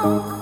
아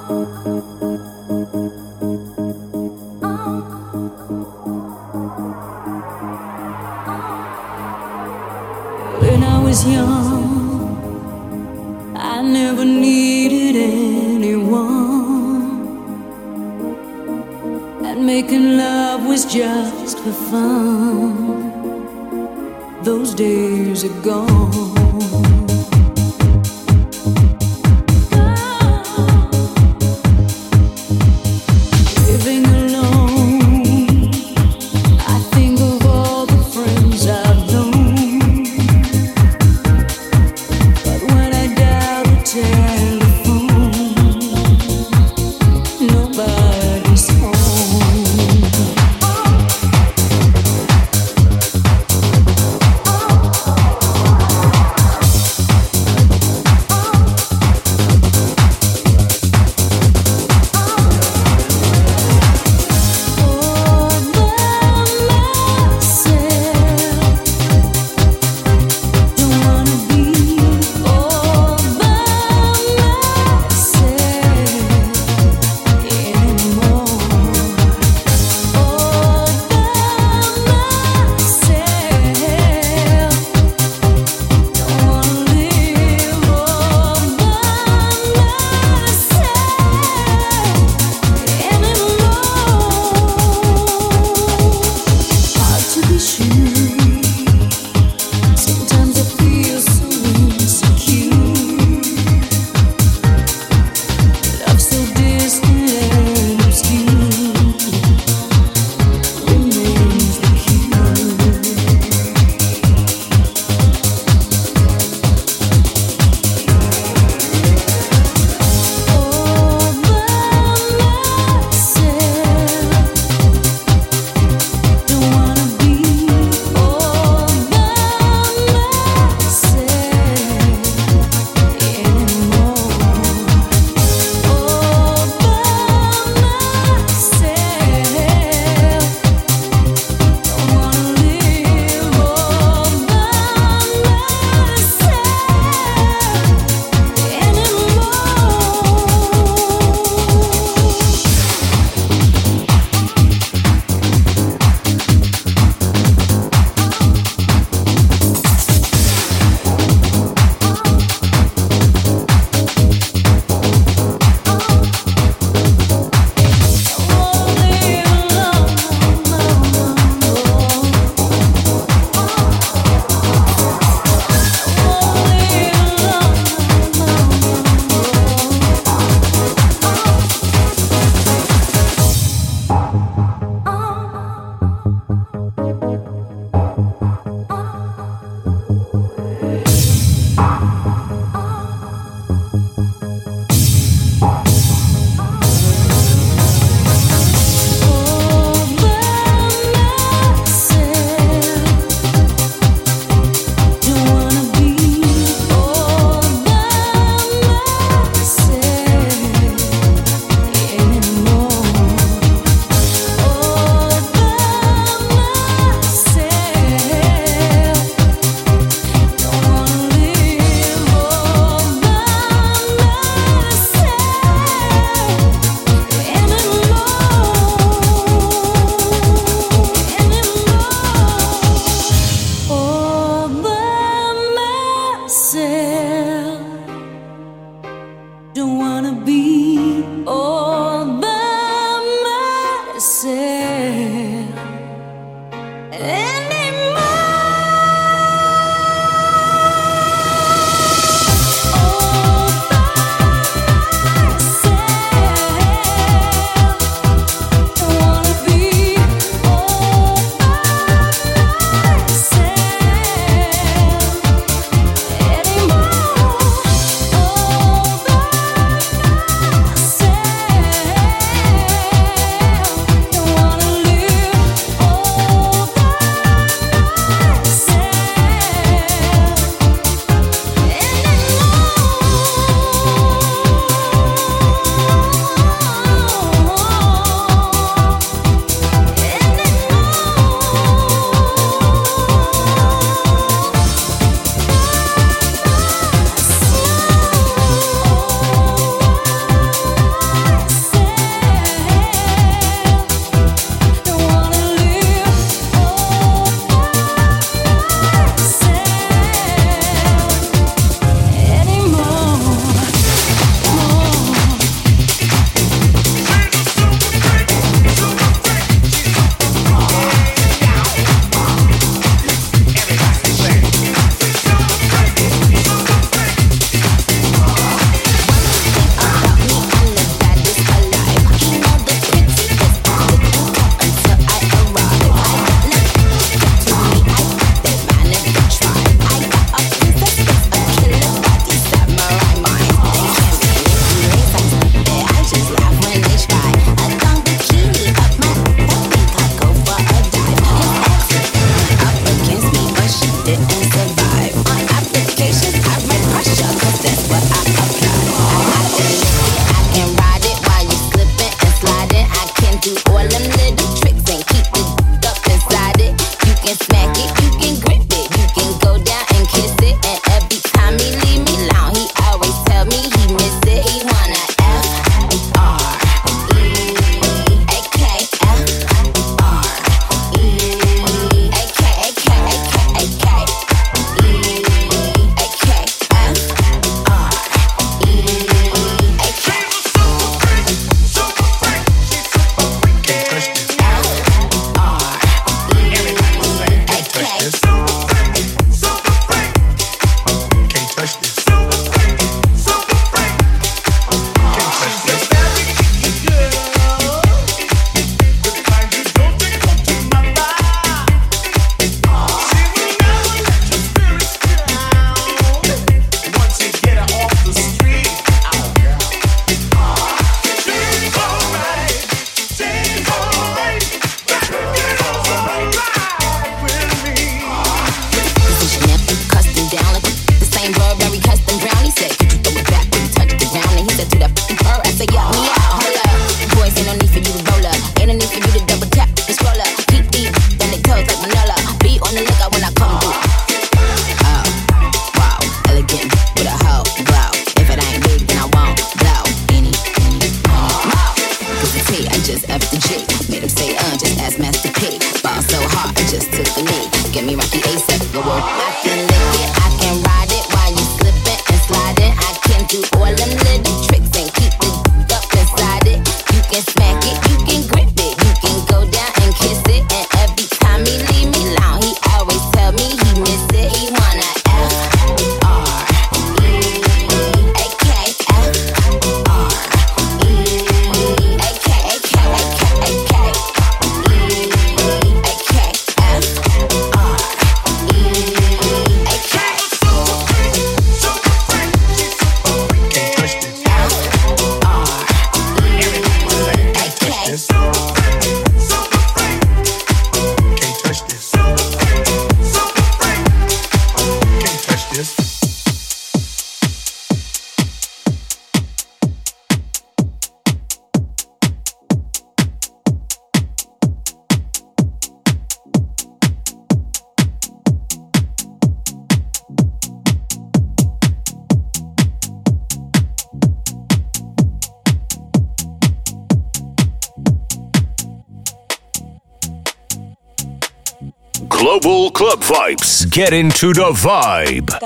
Get into the vibe.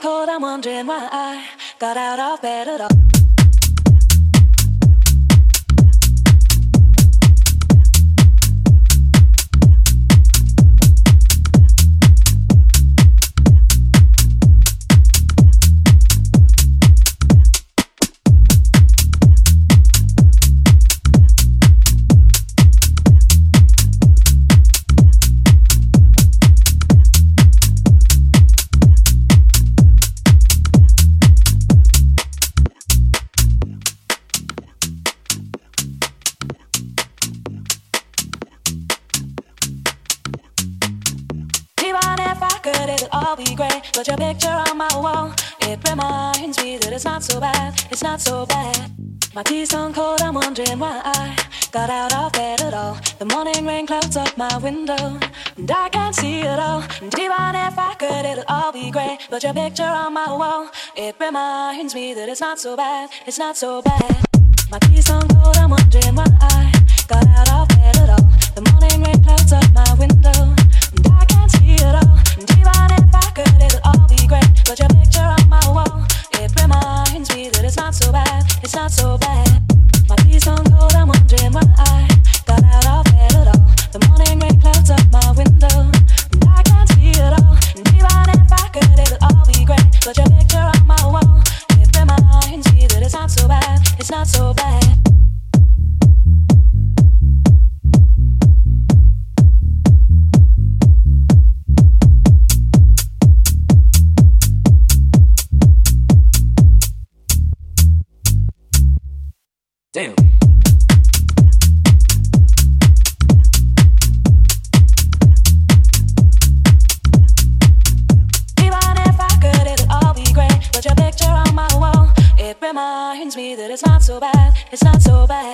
Cold, I'm wondering why I got out of bed at all. Rain clouds up my window, and I can't see it all. And even if I could, it'll all be grey. But your picture on my wall, it reminds me that it's not so bad, it's not so bad. My tea's gone cold, I'm wondering why I got out of bed at all. The morning rain clouds up my window, and I can't see it all. And even if I could, it'll all be grey. but your picture on my wall, it reminds me that it's not so bad, it's not so bad. My peace on cold, I'm wondering why I so bad. Me that it's not so bad, it's not so bad.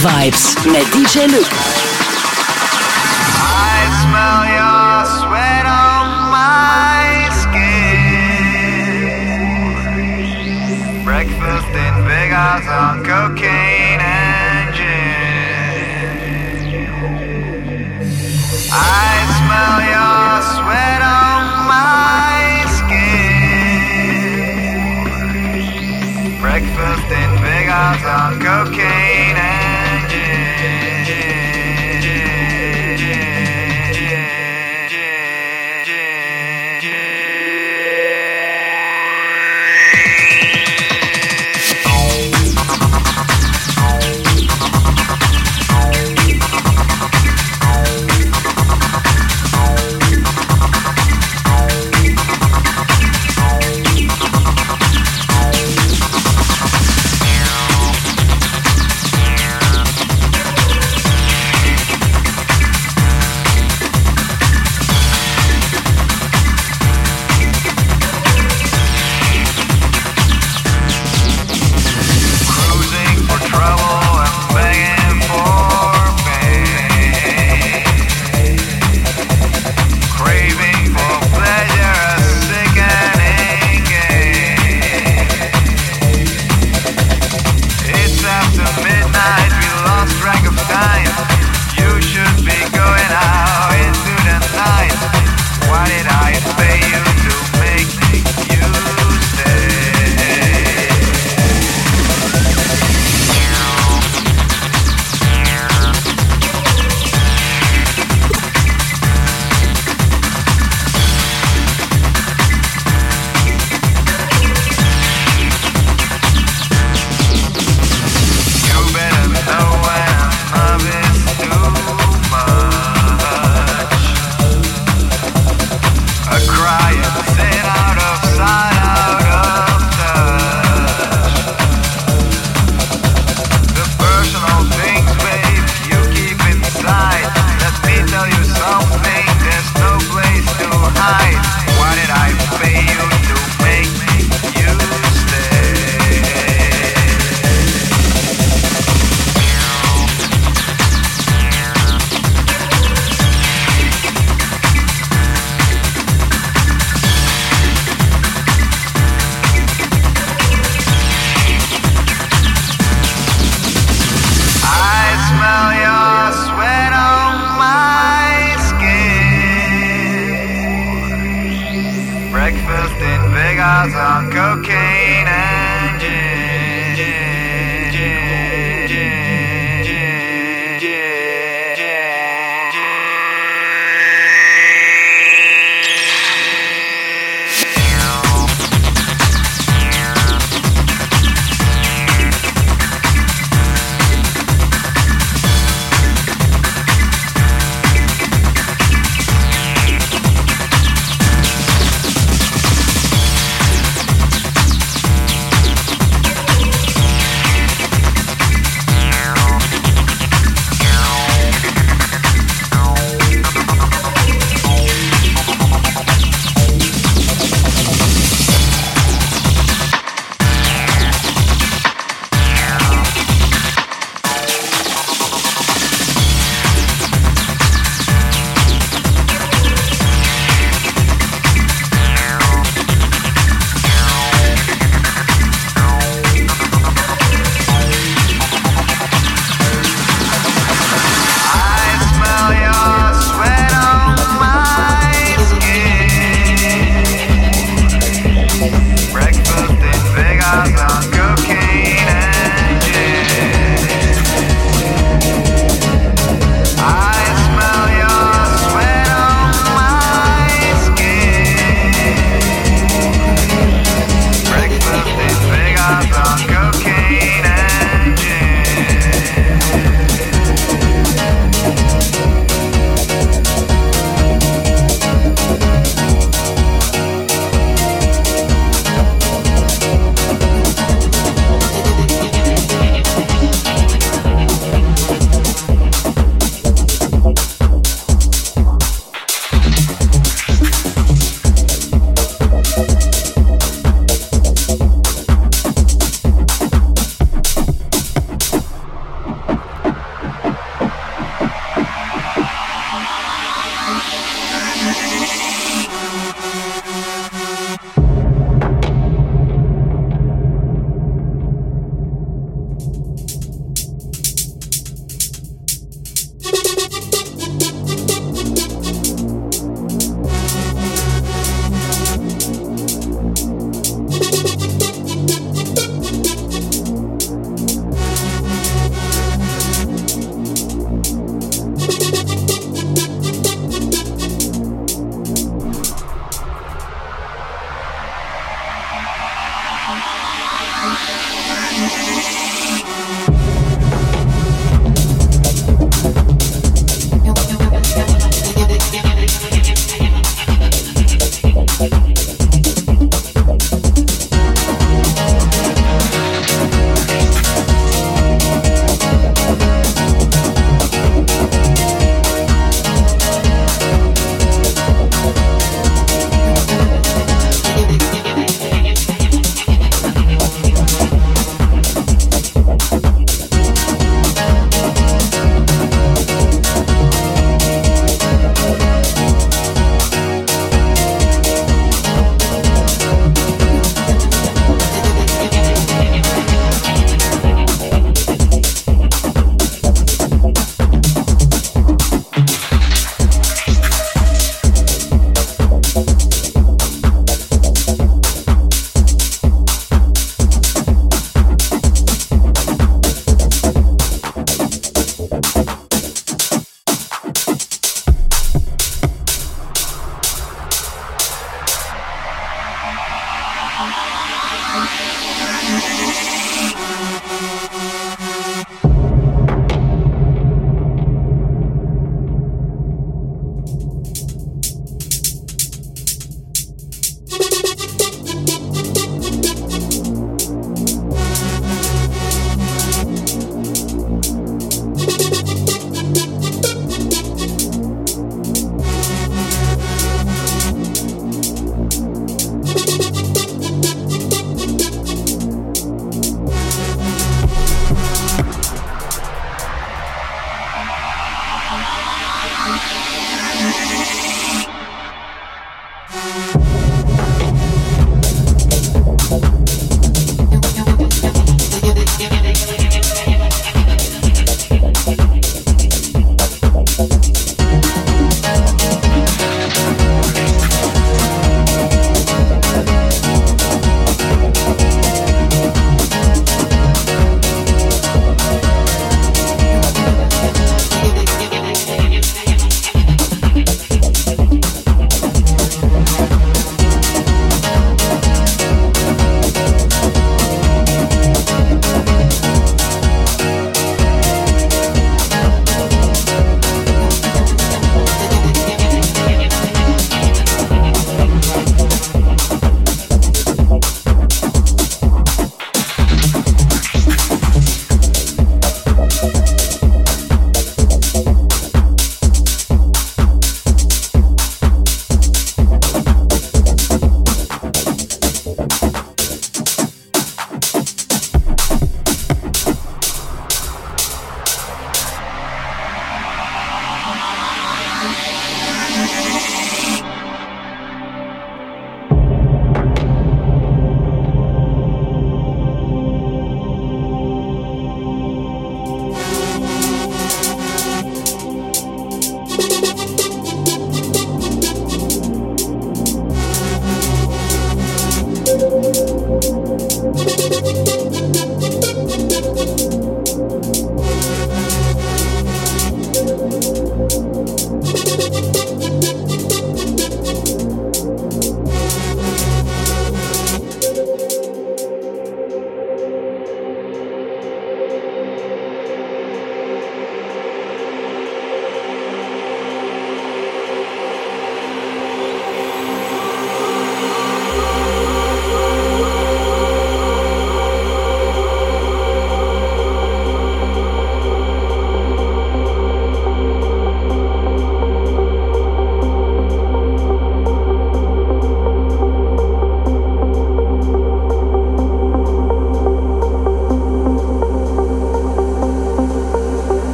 Vibes. Met DJ Luke.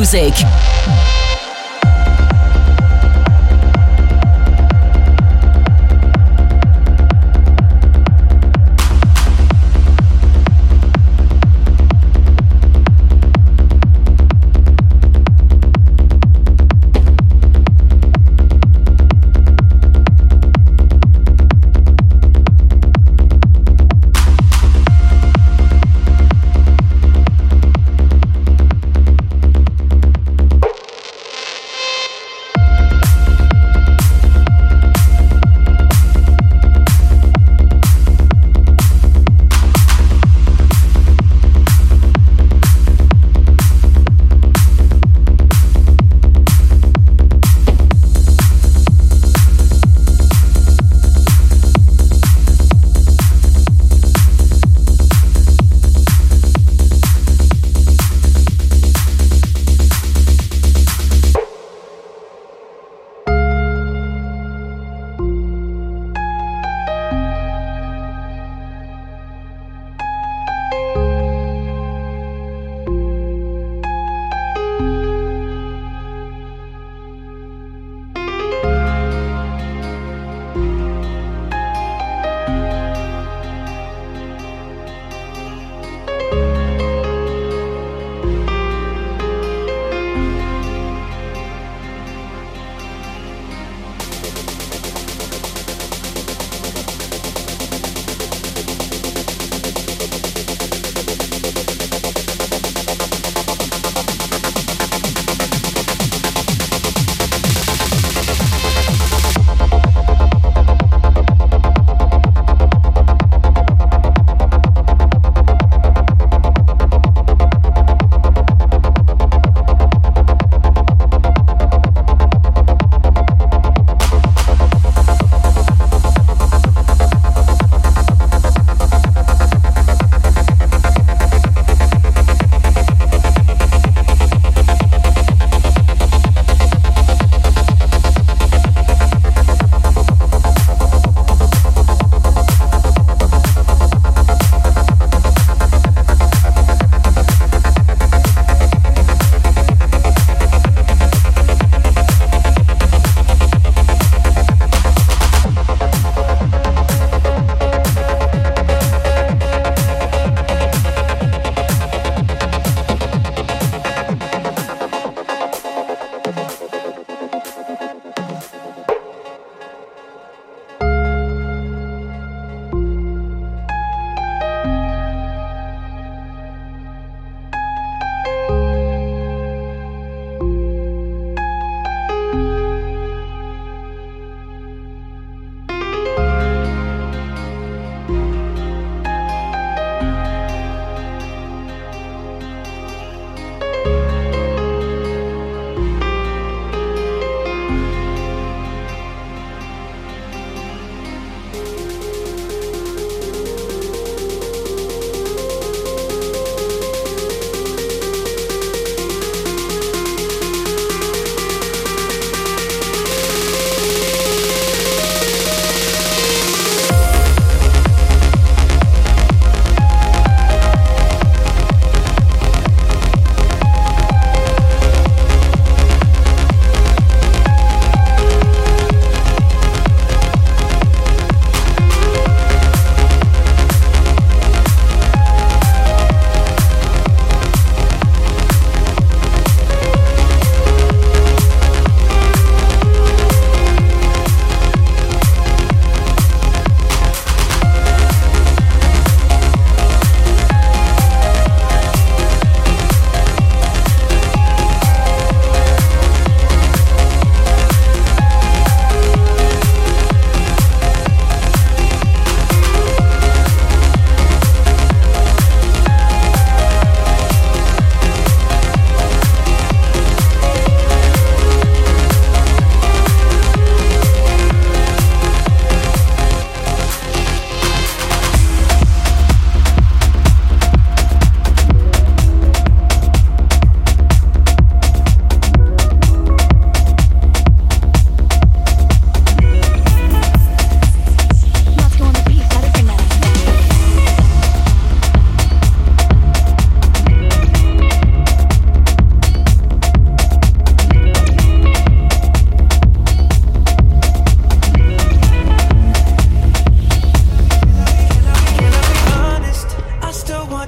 music.